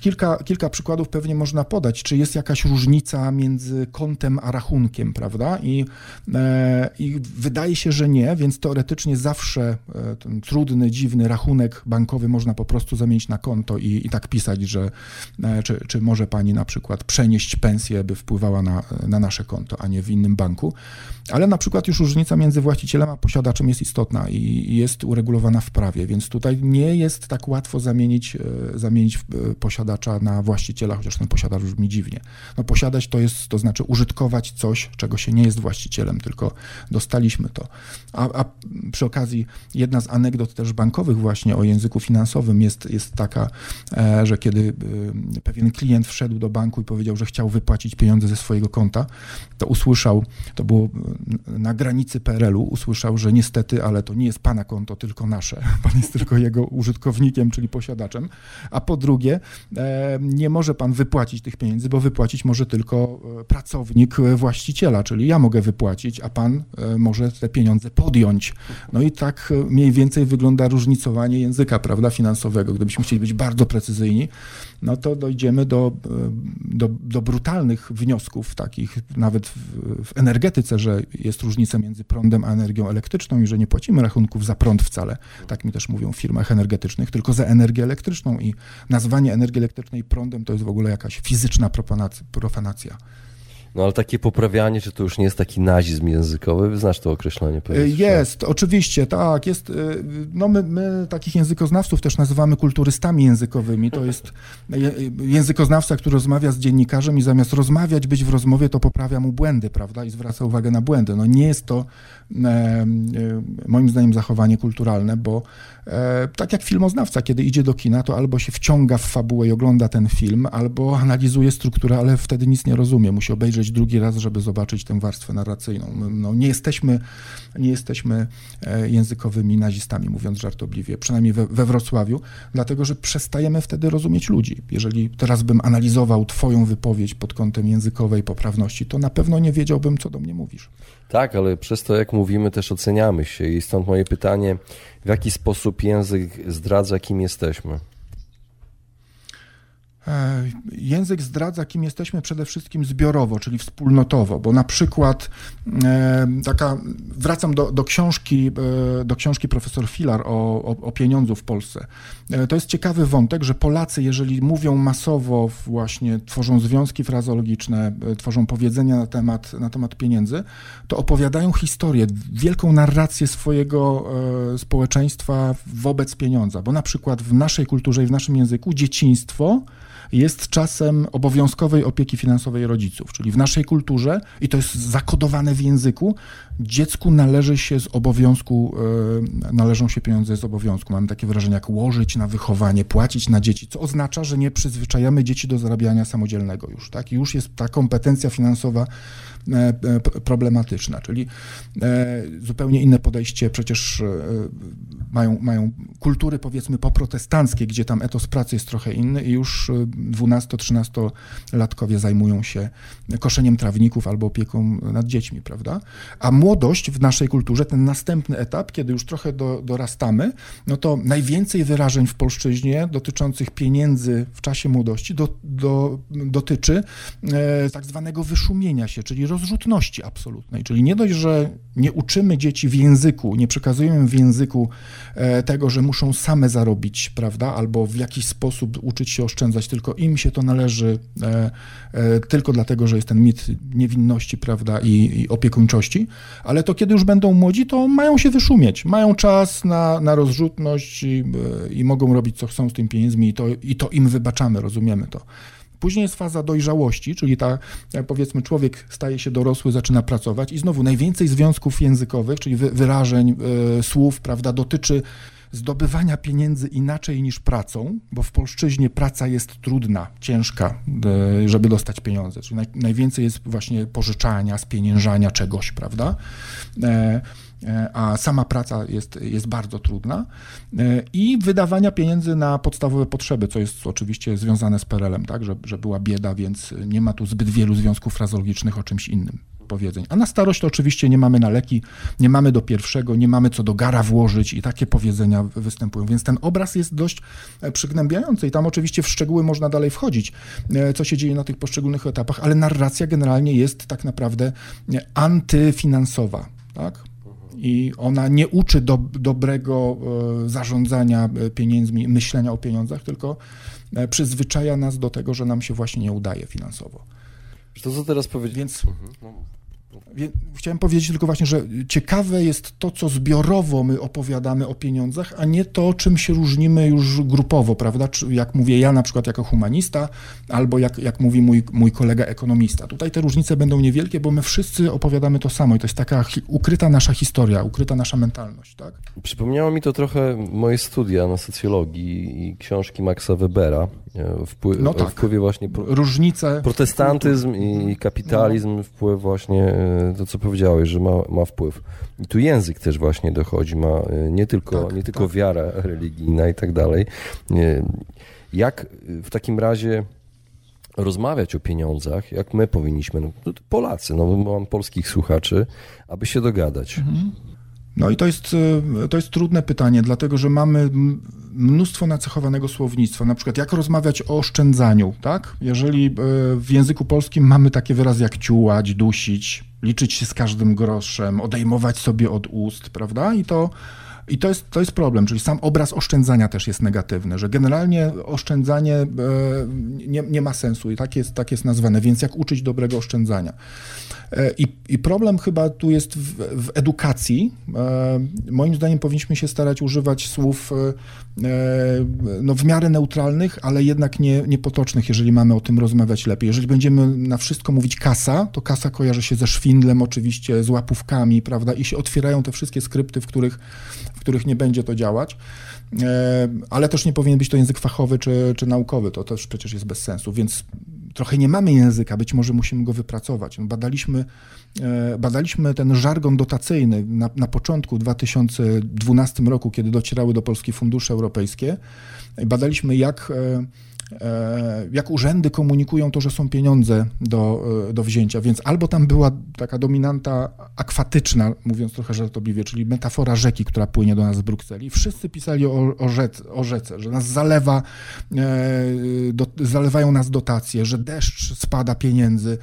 kilka kilka, przykładów pewnie można podać, czy jest jakaś różnica między kontem a rachunkiem, prawda? I, e, I wydaje się, że nie, więc teoretycznie zawsze e, ten trudny, dziwny rachunek bankowy można po prostu zamienić na konto i, i tak pisać, że e, czy, czy może pani na przykład przenieść pensję, by wpływała na, na nasze konto, a nie w innym banku. Ale na przykład już różnica między właścicielem a posiadaczem jest istotna i jest uregulowana w prawie, więc tutaj nie jest tak łatwo zamienić, zamienić posiadacza na właściciela, chociaż ten posiadacz brzmi dziwnie. No posiadać to jest, to znaczy użytkować coś, czego się nie jest właścicielem, tylko dostaliśmy to. A, a przy okazji jedna z anegdot też bankowych właśnie o języku finansowym jest, jest taka, e, że kiedy e, pewien klient wszedł do banku i powiedział, że chciał wypłacić pieniądze ze swojego konta, to usłyszał, to było na granicy PRL-u, usłyszał, że niestety, ale to nie jest pana konto, tylko nasze. Pan jest tylko jego użytkownikiem, czyli posiadaczem. A po drugie, e, nie może pan wypłacić tych pieniędzy, bo wypłacić może tylko e, pracownik e, właściciela, czyli ja mogę wypłacić, a pan może te pieniądze podjąć. No i tak mniej więcej wygląda różnicowanie języka, prawda, finansowego. Gdybyśmy chcieli być bardzo precyzyjni, no to dojdziemy do, do, do brutalnych wniosków, takich nawet w, w energetyce, że jest różnica między prądem a energią elektryczną i że nie płacimy rachunków za prąd wcale, tak mi też mówią w firmach energetycznych, tylko za energię elektryczną i nazwanie energii elektrycznej prądem to jest w ogóle jakaś fizyczna profanacja. No ale takie poprawianie, czy to już nie jest taki nazizm językowy? Znasz to określenie? Pewnie, jest, oczywiście, tak. Jest, y, no my, my takich językoznawców też nazywamy kulturystami językowymi. To jest językoznawca, który rozmawia z dziennikarzem i zamiast rozmawiać, być w rozmowie, to poprawia mu błędy, prawda? I zwraca uwagę na błędy. No nie jest to e, e, moim zdaniem zachowanie kulturalne, bo e, tak jak filmoznawca, kiedy idzie do kina, to albo się wciąga w fabułę i ogląda ten film, albo analizuje strukturę, ale wtedy nic nie rozumie. Musi obejrzeć obejrzeć drugi raz, żeby zobaczyć tę warstwę narracyjną. No, nie, jesteśmy, nie jesteśmy e, językowymi nazistami, mówiąc żartobliwie, przynajmniej we, we Wrocławiu, dlatego że przestajemy wtedy rozumieć ludzi. Jeżeli teraz bym analizował Twoją wypowiedź pod kątem językowej poprawności, to na pewno nie wiedziałbym, co do mnie mówisz. Tak, ale przez to, jak mówimy, też oceniamy się i stąd moje pytanie, w jaki sposób język zdradza, kim jesteśmy? E, język zdradza, kim jesteśmy przede wszystkim zbiorowo, czyli wspólnotowo, bo na przykład e, taka wracam do, do, książki, do książki profesor Filar o, o, o pieniądzu w Polsce. To jest ciekawy wątek, że Polacy, jeżeli mówią masowo, właśnie tworzą związki frazologiczne, tworzą powiedzenia na temat, na temat pieniędzy, to opowiadają historię, wielką narrację swojego społeczeństwa wobec pieniądza. Bo na przykład w naszej kulturze i w naszym języku dzieciństwo jest czasem obowiązkowej opieki finansowej rodziców, czyli w naszej kulturze, i to jest zakodowane w języku, dziecku należy się z obowiązku, e, należą się pieniądze z obowiązku. Mamy takie wrażenie jak łożyć na wychowanie, płacić na dzieci, co oznacza, że nie przyzwyczajamy dzieci do zarabiania samodzielnego już, tak? Już jest ta kompetencja finansowa e, e, problematyczna, czyli zupełnie inne podejście przecież mają, mają kultury powiedzmy poprotestanckie, gdzie tam etos pracy jest trochę inny i już 12-13-latkowie zajmują się koszeniem trawników albo opieką nad dziećmi, prawda? A młodość w naszej kulturze, ten następny etap, kiedy już trochę do, dorastamy, no to najwięcej wyrażeń w polszczyźnie dotyczących pieniędzy w czasie młodości do, do, dotyczy e, tak zwanego wyszumienia się, czyli rozrzutności absolutnej. Czyli nie dość, że nie uczymy dzieci w języku, nie przekazujemy w języku e, tego, że muszą same zarobić, prawda, albo w jakiś sposób uczyć się oszczędzać, tylko im się to należy e, e, tylko dlatego, że jest ten mit niewinności, prawda, i, i opiekuńczości, ale to kiedy już będą młodzi, to mają się wyszumieć, mają czas na, na rozrzutność i, e, i mogą robić, co chcą z tymi pieniędzmi i to, i to im wybaczamy, rozumiemy to. Później jest faza dojrzałości, czyli ta, powiedzmy, człowiek staje się dorosły, zaczyna pracować i znowu najwięcej związków językowych, czyli wyrażeń, y, słów, prawda, dotyczy zdobywania pieniędzy inaczej niż pracą, bo w polszczyźnie praca jest trudna, ciężka, e, żeby dostać pieniądze. Czyli naj, najwięcej jest właśnie pożyczania, spieniężania czegoś, prawda? E, e, a sama praca jest, jest bardzo trudna i wydawania pieniędzy na podstawowe potrzeby, co jest oczywiście związane z PRL-em, tak, że, że była bieda, więc nie ma tu zbyt wielu związków frazologicznych o czymś innym powiedzeń. A na starość to oczywiście nie mamy na leki, nie mamy do pierwszego, nie mamy co do gara włożyć i takie powiedzenia występują. Więc ten obraz jest dość e, przygnębiający i tam oczywiście w szczegóły można dalej wchodzić, e, co się dzieje na tych poszczególnych etapach, ale narracja generalnie jest tak naprawdę e, antyfinansowa, tak? I ona nie uczy do, dobrego zarządzania pieniędzmi, myślenia o pieniądzach, tylko przyzwyczaja nas do tego, że nam się właśnie nie udaje finansowo. To co teraz powiedzieć? Więc mhm. Chciałem powiedzieć tylko właśnie, że ciekawe jest to, co zbiorowo my opowiadamy o pieniądzach, a nie to, czym się różnimy już grupowo, prawda? Jak mówię ja na przykład jako humanista, albo jak, jak mówi mój, mój kolega ekonomista. Tutaj te różnice będą niewielkie, bo my wszyscy opowiadamy to samo i to jest taka ukryta nasza historia, ukryta nasza mentalność, tak? Przypomniało mi to trochę moje studia na socjologii i książki Maxa Webera, wpływ, no tak. wpływie właśnie pro, różnice protestantyzm i kapitalizm, no. wpływ właśnie e, to, co powiedziałeś, że ma, ma wpływ. I tu język też właśnie dochodzi, ma e, nie tylko, tak, nie tylko tak. wiara religijna i tak dalej. E, jak w takim razie rozmawiać o pieniądzach, jak my powinniśmy, no, Polacy, no mam polskich słuchaczy, aby się dogadać. Mhm. No i to jest, e, to jest trudne pytanie, dlatego że mamy mnóstwo nacechowanego słownictwa. Na przykład, jak rozmawiać o oszczędzaniu, tak? Jeżeli e, w języku polskim mamy takie wyrazy jak ciułać, dusić, liczyć się z każdym groszem, odejmować sobie od ust, prawda? I to i to jest, to jest problem, czyli sam obraz oszczędzania też jest negatywny, że generalnie oszczędzanie e, nie, nie ma sensu i tak jest, tak jest nazwane, więc jak uczyć dobrego oszczędzania? E, I, I, problem chyba tu jest w, w, edukacji. E, moim zdaniem powinniśmy się starać używać słów no, w miarę neutralnych, ale jednak nie, niepotocznych, jeżeli mamy o tym rozmawiać lepiej. Jeżeli będziemy na wszystko mówić kasa, to kasa kojarzy się ze szwindlem oczywiście, z łapówkami, prawda, i się otwierają te wszystkie skrypty, w których których nie będzie to działać. E, ale też nie powinien być to język fachowy czy, czy naukowy, to też przecież jest bez sensu, więc trochę nie mamy języka, być może musimy go wypracować. No, badaliśmy, e, badaliśmy ten żargon dotacyjny na, na początku 2012 roku, kiedy docierały do Polski fundusze europejskie. Badaliśmy, jak e, jak urzędy komunikują to, że są pieniądze do, e, do wzięcia, więc albo tam była taka dominanta akwatyczna, mówiąc trochę żartobliwie, czyli metafora rzeki, która płynie do nas z Brukseli. Wszyscy pisali o, o, rzec, o rzece, że nas zalewa, e, do, zalewają nas dotacje, że deszcz spada pieniędzy,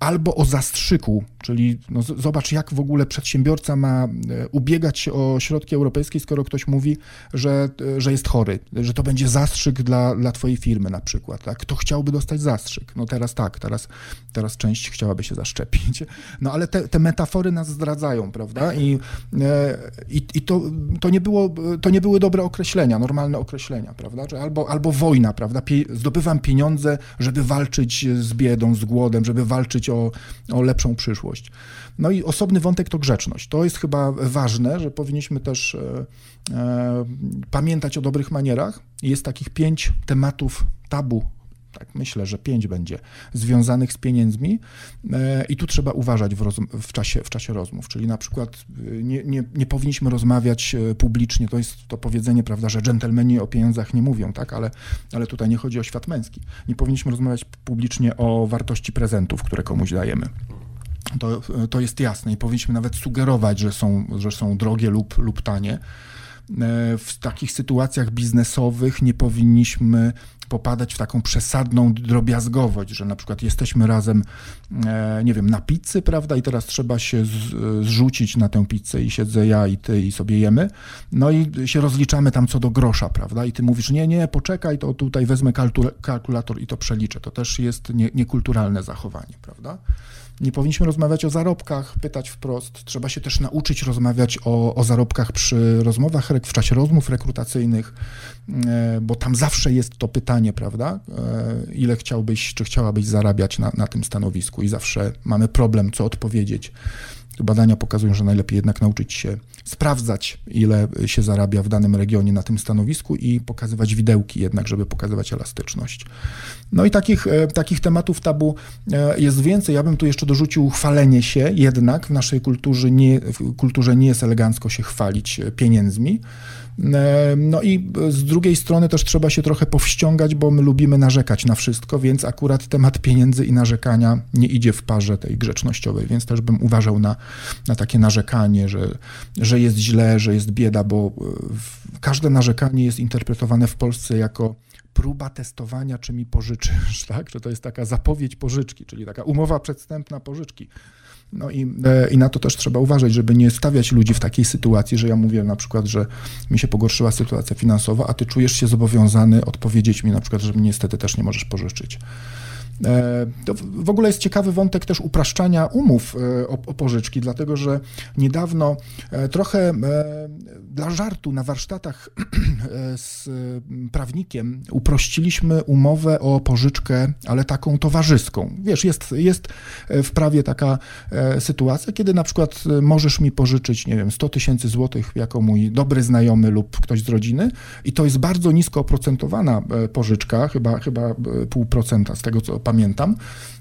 albo o zastrzyku, czyli no, zobacz, jak w ogóle przedsiębiorca ma e, ubiegać się o środki europejskie, skoro ktoś mówi, że, e, że jest chory, że to będzie zastrzyk dla, dla twojej firmy na przykład. Tak? Kto chciałby dostać zastrzyk? No teraz tak, teraz, teraz część chciałaby się zaszczepić. [laughs] No ale te, te metafory nas zdradzają, prawda? I, e, i, i to, to, nie było, to nie były dobre określenia, normalne określenia, prawda? Albo, albo wojna, prawda? Pie, zdobywam pieniądze, żeby walczyć z biedą, z głodem, żeby walczyć o, o lepszą przyszłość. No i osobny wątek to grzeczność. To jest chyba ważne, że powinniśmy też e, e, pamiętać o dobrych manierach. Jest takich pięć tematów tabu tak myślę, że pięć będzie, związanych z pieniędzmi e, i tu trzeba uważać w, w, czasie, w czasie rozmów, czyli na przykład e, nie, nie, nie powinniśmy rozmawiać e, publicznie, to jest to powiedzenie, prawda, że dżentelmeni o pieniądzach nie mówią, tak, ale, ale tutaj nie chodzi o świat męski. Nie powinniśmy rozmawiać publicznie o wartości prezentów, które komuś dajemy. To, to jest jasne i powinniśmy nawet sugerować, że są, że są drogie lub, lub tanie. W takich sytuacjach biznesowych nie powinniśmy popadać w taką przesadną drobiazgowość, że na przykład jesteśmy razem, e, nie wiem, na pizzy, prawda, i teraz trzeba się zrzucić na tę pizzę i siedzę ja i ty i sobie jemy, no i się rozliczamy tam co do grosza, prawda, i ty mówisz, nie, nie, poczekaj, to tutaj wezmę kalkulator i to przeliczę. To też jest nie, niekulturalne zachowanie, prawda. Nie powinniśmy rozmawiać o zarobkach, pytać wprost. Trzeba się też nauczyć rozmawiać o, o zarobkach przy rozmowach, w czasie rozmów rekrutacyjnych, e, bo tam zawsze jest to pytanie, prawda? E, ile chciałbyś, czy chciałabyś zarabiać na, na tym stanowisku? I zawsze mamy problem, co odpowiedzieć. Badania pokazują, że najlepiej jednak nauczyć się sprawdzać, ile się zarabia w danym regionie na tym stanowisku i pokazywać widełki jednak, żeby pokazywać elastyczność. No i takich, e, takich tematów tabu e, jest więcej. Ja bym tu jeszcze dorzucił chwalenie się, jednak w naszej kulturze nie, w kulturze nie jest elegancko się chwalić pieniędzmi. E, no i z drugiej strony też trzeba się trochę powściągać, bo my lubimy narzekać na wszystko, więc akurat temat pieniędzy i narzekania nie idzie w parze tej grzecznościowej, więc też bym uważał na, na takie narzekanie, że, że jest źle, że jest bieda, bo każde narzekanie jest interpretowane w Polsce jako próba testowania, czy mi pożyczysz, [laughs] tak? Że to jest taka zapowiedź pożyczki, czyli taka umowa przedstępna pożyczki. No i, e, i na to też trzeba uważać, żeby nie stawiać ludzi w takiej sytuacji, że ja mówię na przykład, że mi się pogorszyła sytuacja finansowa, a ty czujesz się zobowiązany odpowiedzieć mi na przykład, że niestety też nie możesz pożyczyć. E, to w ogóle jest ciekawy wątek też upraszczania umów e, o, o pożyczki, dlatego że niedawno e, trochę dla żartu na warsztatach [clears throat] z prawnikiem uprościliśmy umowę o pożyczkę, ale taką towarzyską. Wiesz, jest, jest w prawie taka sytuacja, kiedy na przykład możesz mi pożyczyć, nie wiem, 100 tysięcy złotych jako mój dobry znajomy lub ktoś z rodziny i to jest bardzo nisko oprocentowana pożyczka, chyba, chyba pół procenta z tego, co pamiętam.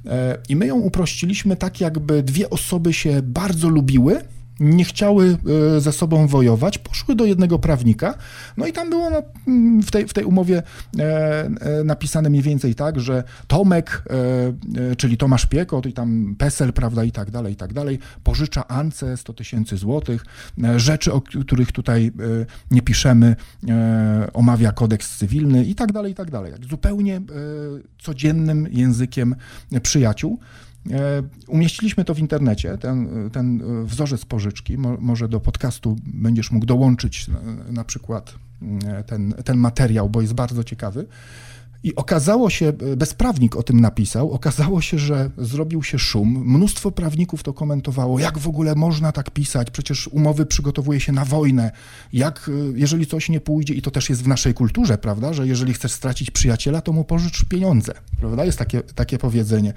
E, I my ją uprościliśmy tak, jakby dwie osoby się bardzo lubiły, nie chciały e, ze sobą wojować, poszły do jednego prawnika, no i tam było mm, w tej, w tej umowie e, napisane mniej więcej tak, że Tomek, czyli Tomasz Piekot i tam PESEL, prawda, i tak dalej, i tak dalej, pożycza Ance 100 tysięcy złotych, rzeczy, o których tutaj nie piszemy, omawia kodeks cywilny i tak dalej, i tak dalej. Zupełnie codziennym językiem przyjaciół. E, umieściliśmy to w internecie, ten, ten wzorzec pożyczki. może do podcastu będziesz mógł dołączyć na, na przykład e, ten, ten materiał, bo jest bardzo ciekawy. I okazało się, bezprawnik o tym napisał, okazało się, że zrobił się szum. Mnóstwo prawników to komentowało, jak w ogóle można tak pisać, przecież umowy przygotowuje się na wojnę. Jak, jeżeli coś nie pójdzie, i to też jest w naszej kulturze, prawda, że jeżeli chcesz stracić przyjaciela, to mu pożycz pieniądze, prawda, jest takie, takie powiedzenie.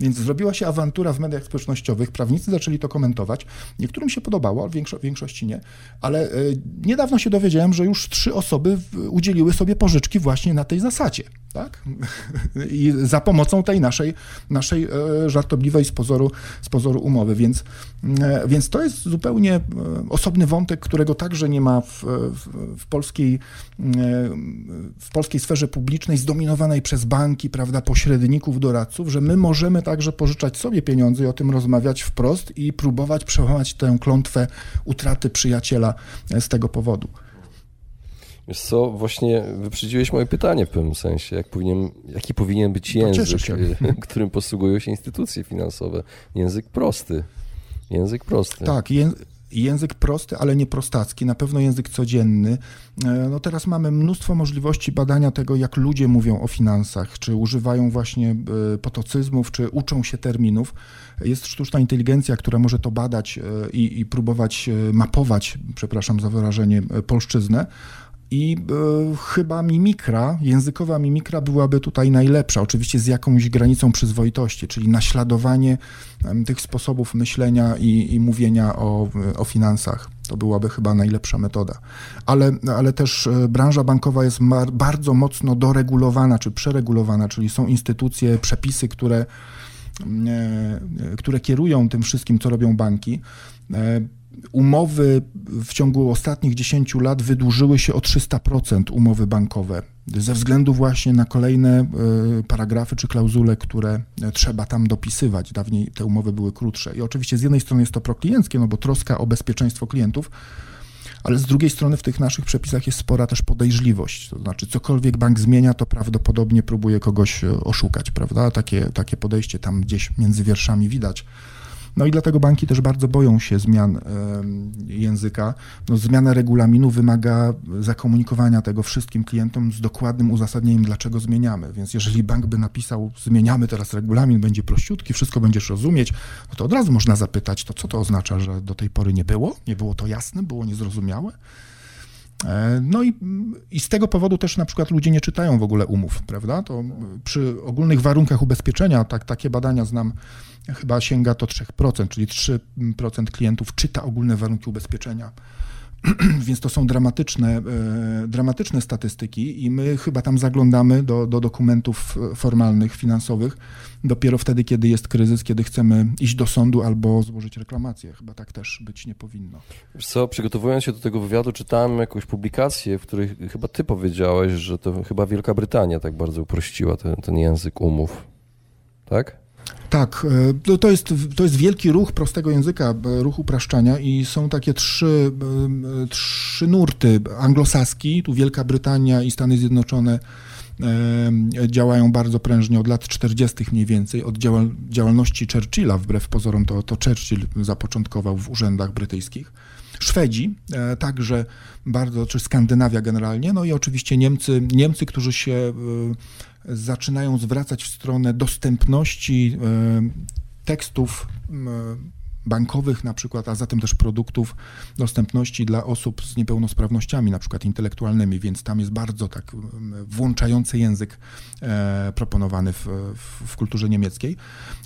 Więc zrobiła się awantura w mediach społecznościowych, prawnicy zaczęli to komentować. Niektórym się podobało, większo większości nie, ale y, niedawno się dowiedziałem, że już trzy osoby udzieliły sobie pożyczki właśnie na tej zasadzie tak? [laughs] I za pomocą tej naszej, naszej e, żartobliwej z pozoru, z pozoru umowy. Więc, e, więc to jest zupełnie e, osobny wątek, którego także nie ma w, w, w, polskiej, w polskiej sferze publicznej, zdominowanej przez banki, prawda, pośredników, doradców, że my możemy także pożyczać sobie pieniądze i o tym rozmawiać wprost i próbować przełamać tę klątwę utraty przyjaciela z tego powodu. Wiesz co, właśnie wyprzedziłeś moje pytanie w pewnym sensie. Jak powinien, jaki powinien być język, [laughs] którym posługują się instytucje finansowe? Język prosty. Język prosty. Tak, język prosty, ale nie prostacki, na pewno język codzienny. E, no teraz mamy mnóstwo możliwości badania tego, jak ludzie mówią o finansach, czy używają właśnie e, potocyzmów, czy uczą się terminów. Jest sztuczna inteligencja, która może to badać e, i, i próbować mapować, przepraszam za wyrażenie, polszczyznę. I e, chyba mimikra, językowa mimikra byłaby tutaj najlepsza, oczywiście z jakąś granicą przyzwoitości, czyli naśladowanie tych sposobów myślenia i, i mówienia o, o finansach. To byłaby chyba najlepsza metoda. Ale, ale też e, branża bankowa jest bardzo mocno doregulowana czy przeregulowana, czyli są instytucje, przepisy, które, e, które kierują tym wszystkim, co robią banki umowy w ciągu ostatnich 10 lat wydłużyły się o 300% umowy bankowe ze względu właśnie na kolejne e, paragrafy czy klauzule, które trzeba tam dopisywać. Dawniej te umowy były krótsze. I oczywiście z jednej strony jest to proklienckie, no bo troska o bezpieczeństwo klientów, ale z drugiej strony w tych naszych przepisach jest spora też podejrzliwość. To znaczy, cokolwiek bank zmienia, to prawdopodobnie próbuje kogoś e, oszukać, prawda? Takie, takie podejście tam gdzieś między wierszami widać. No i dlatego banki też bardzo boją się zmian języka. No, zmiana regulaminu wymaga zakomunikowania tego wszystkim klientom z dokładnym uzasadnieniem, dlaczego zmieniamy. Więc jeżeli bank by napisał, zmieniamy teraz regulamin, będzie prościutki, wszystko będziesz rozumieć, no to od razu można zapytać, to co to oznacza, że do tej pory nie było? Nie było to jasne, było niezrozumiałe? E, no i, i z tego powodu też na przykład ludzie nie czytają w ogóle umów, prawda? To przy ogólnych warunkach ubezpieczenia, tak, takie badania znam, chyba sięga to 3%, czyli 3% klientów czyta ogólne warunki ubezpieczenia. [clears throat] Więc to są dramatyczne, e, dramatyczne statystyki i my chyba tam zaglądamy do, do dokumentów formalnych, finansowych dopiero wtedy, kiedy jest kryzys, kiedy chcemy iść do sądu albo złożyć reklamację. Chyba tak też być nie powinno. Wiesz co, przygotowując się do tego wywiadu, czytałem jakąś publikację, w której chyba ty powiedziałeś, że to chyba Wielka Brytania tak bardzo uprościła ten, ten język umów. Tak? Tak, e, to jest, to jest wielki ruch prostego języka, e, ruch upraszczania i są takie trzy, e, trzy nurty. Anglosaski, tu Wielka Brytania i Stany Zjednoczone działają bardzo prężnie od lat 40. mniej więcej, od działalności Churchilla, wbrew pozorom to, to Churchill zapoczątkował w urzędach brytyjskich. Szwedzi także bardzo, czy Skandynawia generalnie, no i oczywiście Niemcy, Niemcy, którzy się zaczynają zwracać w stronę dostępności e, tekstów bankowych na przykład, a zatem też produktów dostępności dla osób z niepełnosprawnościami, na przykład intelektualnymi, więc tam jest bardzo tak włączający język e, proponowany w, w, kulturze niemieckiej.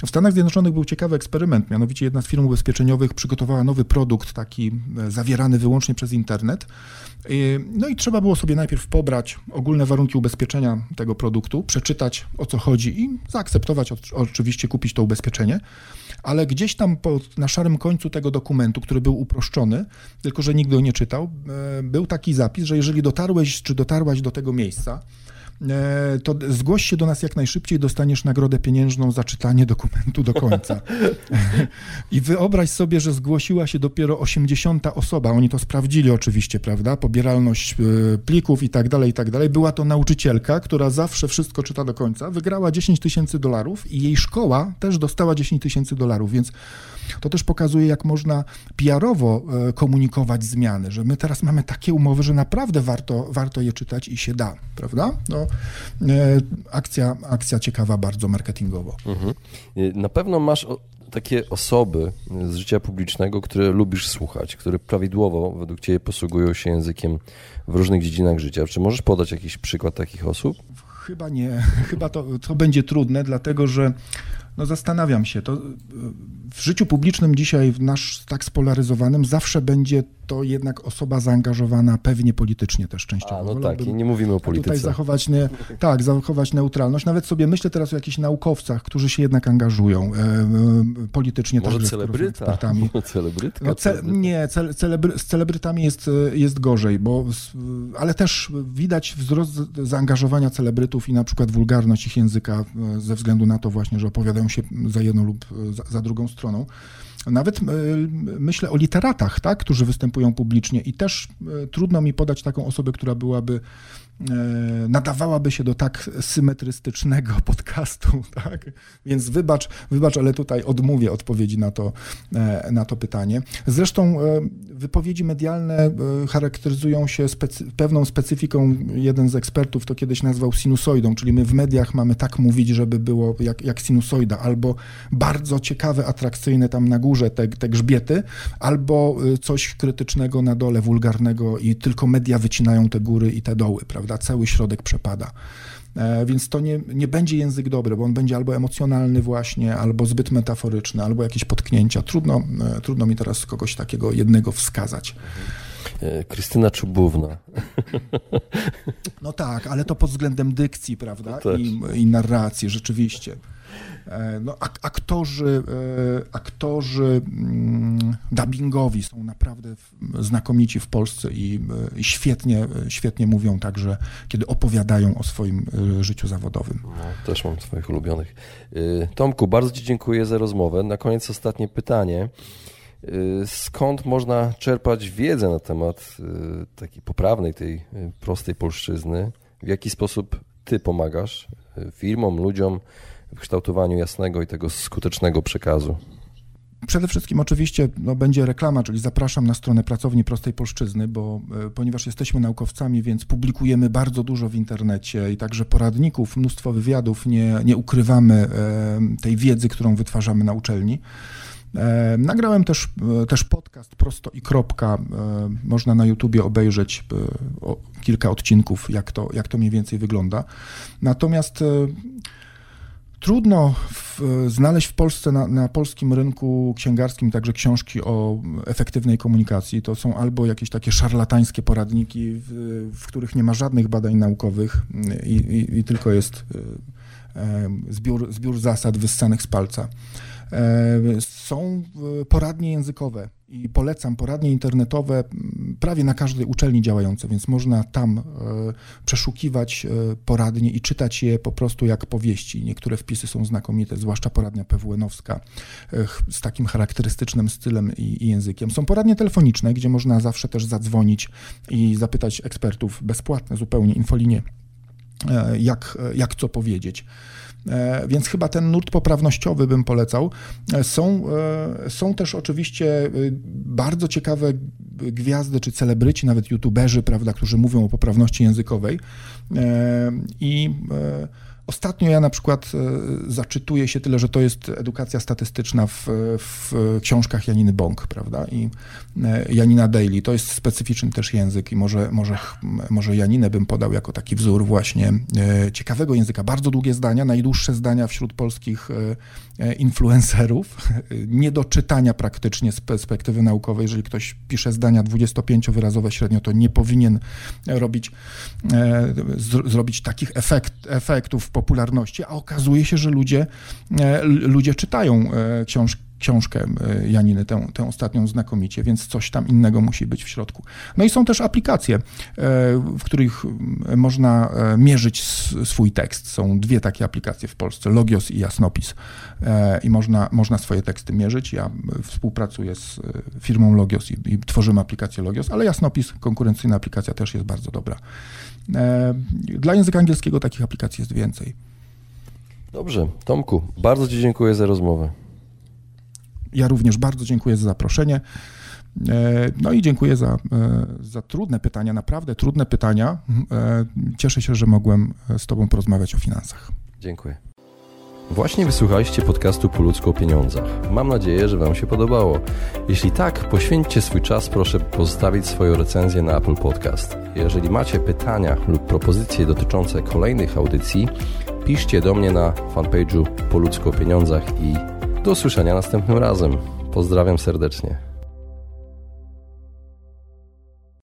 W Stanach Zjednoczonych był ciekawy eksperyment, mianowicie jedna z firm ubezpieczeniowych przygotowała nowy produkt, taki e, zawierany wyłącznie przez internet. No i trzeba było sobie najpierw pobrać ogólne warunki ubezpieczenia tego produktu, przeczytać o co chodzi i zaakceptować, oczywiście kupić to ubezpieczenie ale gdzieś tam na szarym końcu tego dokumentu, który był uproszczony, tylko że nikt go nie czytał, e, był taki zapis, że jeżeli dotarłeś czy dotarłaś do tego miejsca, to zgłoś się do nas jak najszybciej, dostaniesz nagrodę pieniężną za czytanie dokumentu do końca. [laughs] I wyobraź sobie, że zgłosiła się dopiero 80 osoba. Oni to sprawdzili oczywiście, prawda? Pobieralność e, plików i tak dalej, i tak dalej. Była to nauczycielka, która zawsze wszystko czyta do końca. Wygrała 10 tysięcy dolarów i jej szkoła też dostała 10 tysięcy dolarów, więc to też pokazuje, jak można PR-owo e, komunikować zmiany, że my teraz mamy takie umowy, że naprawdę warto, warto je czytać i się da, prawda? No, e, akcja, akcja ciekawa bardzo marketingowo. Mhm. Na pewno masz takie osoby z życia publicznego, które lubisz słuchać, które prawidłowo według Ciebie posługują się językiem w różnych dziedzinach życia. Czy możesz podać jakiś przykład takich osób? Chyba nie. [laughs] Chyba to, to będzie trudne, dlatego że no zastanawiam się. To w życiu publicznym dzisiaj, w nasz tak spolaryzowanym, zawsze będzie to jednak osoba zaangażowana pewnie politycznie też częściowo. A, no tak, i nie mówimy o polityce. Tutaj zachować, [laughs] tak, zachować neutralność. Nawet sobie myślę teraz o jakichś naukowcach, którzy się jednak angażują e, e politycznie. Może celebryta? Ekspertami. [laughs] Celebrytka? No, ce, nie, ce, celebry, z celebrytami jest, jest gorzej, bo, ale też widać wzrost zaangażowania celebrytów i na przykład wulgarność ich języka e, ze względu na to właśnie, że opowiadają się za jedną lub za, za drugą stroną. Nawet myślę o literatach, tak, którzy występują publicznie i też trudno mi podać taką osobę, która byłaby E, nadawałaby się do tak symetrystycznego [laughs] podcastu, tak? Więc wybacz, wybacz, ale tutaj odmówię odpowiedzi na to, e, na to pytanie. Zresztą e, wypowiedzi medialne charakteryzują się specy pewną specyfiką. Jeden z ekspertów to kiedyś nazwał sinusoidą, czyli my w mediach mamy tak mówić, żeby było jak, jak sinusoida, albo bardzo ciekawe, atrakcyjne tam na górze te, te grzbiety, albo coś krytycznego na dole, wulgarnego i tylko media wycinają te góry i te doły, prawda? Prawda? Cały środek przepada. E, więc to nie, nie będzie język dobry, bo on będzie albo emocjonalny właśnie, albo zbyt metaforyczny, albo jakieś potknięcia. Trudno, e, trudno mi teraz kogoś takiego jednego wskazać. E, Krystyna Czubówna. No tak, ale to pod względem dykcji, prawda? I, I narracji, rzeczywiście. E, no, ak aktorzy, e, aktorzy mm, dubbingowi są naprawdę znakomici w Polsce i, e, i świetnie, świetnie mówią także, kiedy opowiadają o swoim życiu zawodowym. No, też mam swoich ulubionych. Tomku, bardzo Ci dziękuję za rozmowę. Na koniec ostatnie pytanie. Skąd można czerpać wiedzę na temat takiej poprawnej, tej prostej polszczyzny? W jaki sposób Ty pomagasz firmom, ludziom w kształtowaniu jasnego i tego skutecznego przekazu? Przede wszystkim oczywiście no, będzie reklama, czyli zapraszam na stronę Pracowni Prostej Polszczyzny, bo e, ponieważ jesteśmy naukowcami, więc publikujemy bardzo dużo w internecie i także poradników, mnóstwo wywiadów, nie, nie ukrywamy e, tej wiedzy, którą wytwarzamy na uczelni. E, nagrałem też, też podcast Prosto i Kropka. Można na YouTubie obejrzeć kilka odcinków, jak to, jak to mniej więcej wygląda. Natomiast Trudno w, znaleźć w Polsce, na, na, polskim rynku księgarskim także książki o efektywnej komunikacji. To są albo jakieś takie szarlatańskie poradniki, w, w których nie ma żadnych badań naukowych i, i, i tylko jest e, zbiór, zbiór zasad wyssanych z palca. E, są poradnie językowe i polecam poradnie internetowe prawie na każdej uczelni działające, więc można tam e, przeszukiwać e, poradnie i czytać je po prostu jak powieści. Niektóre wpisy są znakomite, zwłaszcza poradnia PWN-owska z takim charakterystycznym stylem i, i językiem. Są poradnie telefoniczne, gdzie można zawsze też zadzwonić i zapytać ekspertów bezpłatne zupełnie infolinie, jak, jak co powiedzieć. E, więc chyba ten nurt poprawnościowy bym polecał. E, są, e, są też oczywiście bardzo ciekawe gwiazdy czy celebryci, nawet youtuberzy, prawda, którzy mówią o poprawności językowej. I Ostatnio ja na przykład e, zaczytuję się tyle, że to jest edukacja statystyczna w, w książkach Janiny Bąk, prawda? I e, Janina Daily. To jest specyficzny też język i może, może, może Janinę bym podał jako taki wzór właśnie e, ciekawego języka. Bardzo długie zdania, najdłuższe zdania wśród polskich influencerów. [laughs] Nie do czytania praktycznie z perspektywy naukowej. Jeżeli ktoś pisze zdania 25-wyrazowe średnio, to nie powinien robić, zrobić takich efekt, efektów popularności, a okazuje się, że ludzie, e, ludzie czytają e, książki książkę e, Janiny, tę, tę ostatnią znakomicie, więc coś tam innego musi być w środku. No i są też aplikacje, w których można mierzyć swój tekst. Są dwie takie aplikacje w Polsce, Logios i Jasnopis. I można, można swoje teksty mierzyć. Ja współpracuję z firmą Logios i, i tworzymy aplikację Logios, ale Jasnopis, konkurencyjna aplikacja też jest bardzo dobra. E, dla języka angielskiego takich aplikacji jest więcej. Dobrze, Tomku, bardzo Ci dziękuję za rozmowę. Ja również bardzo dziękuję za zaproszenie. E, no i dziękuję za, e, za trudne pytania, naprawdę trudne pytania. Cieszę się, że mogłem z Tobą porozmawiać o finansach. Dziękuję. Właśnie wysłuchaliście podcastu Po ludzku o pieniądzach. Mam nadzieję, że Wam się podobało. Jeśli tak, poświęćcie swój czas, proszę pozostawić swoją recenzję na Apple Podcast. Jeżeli macie pytania lub propozycje dotyczące kolejnych audycji, piszcie do mnie na fanpage'u Po ludzku o pieniądzach i do usłyszenia następnym razem. Pozdrawiam serdecznie.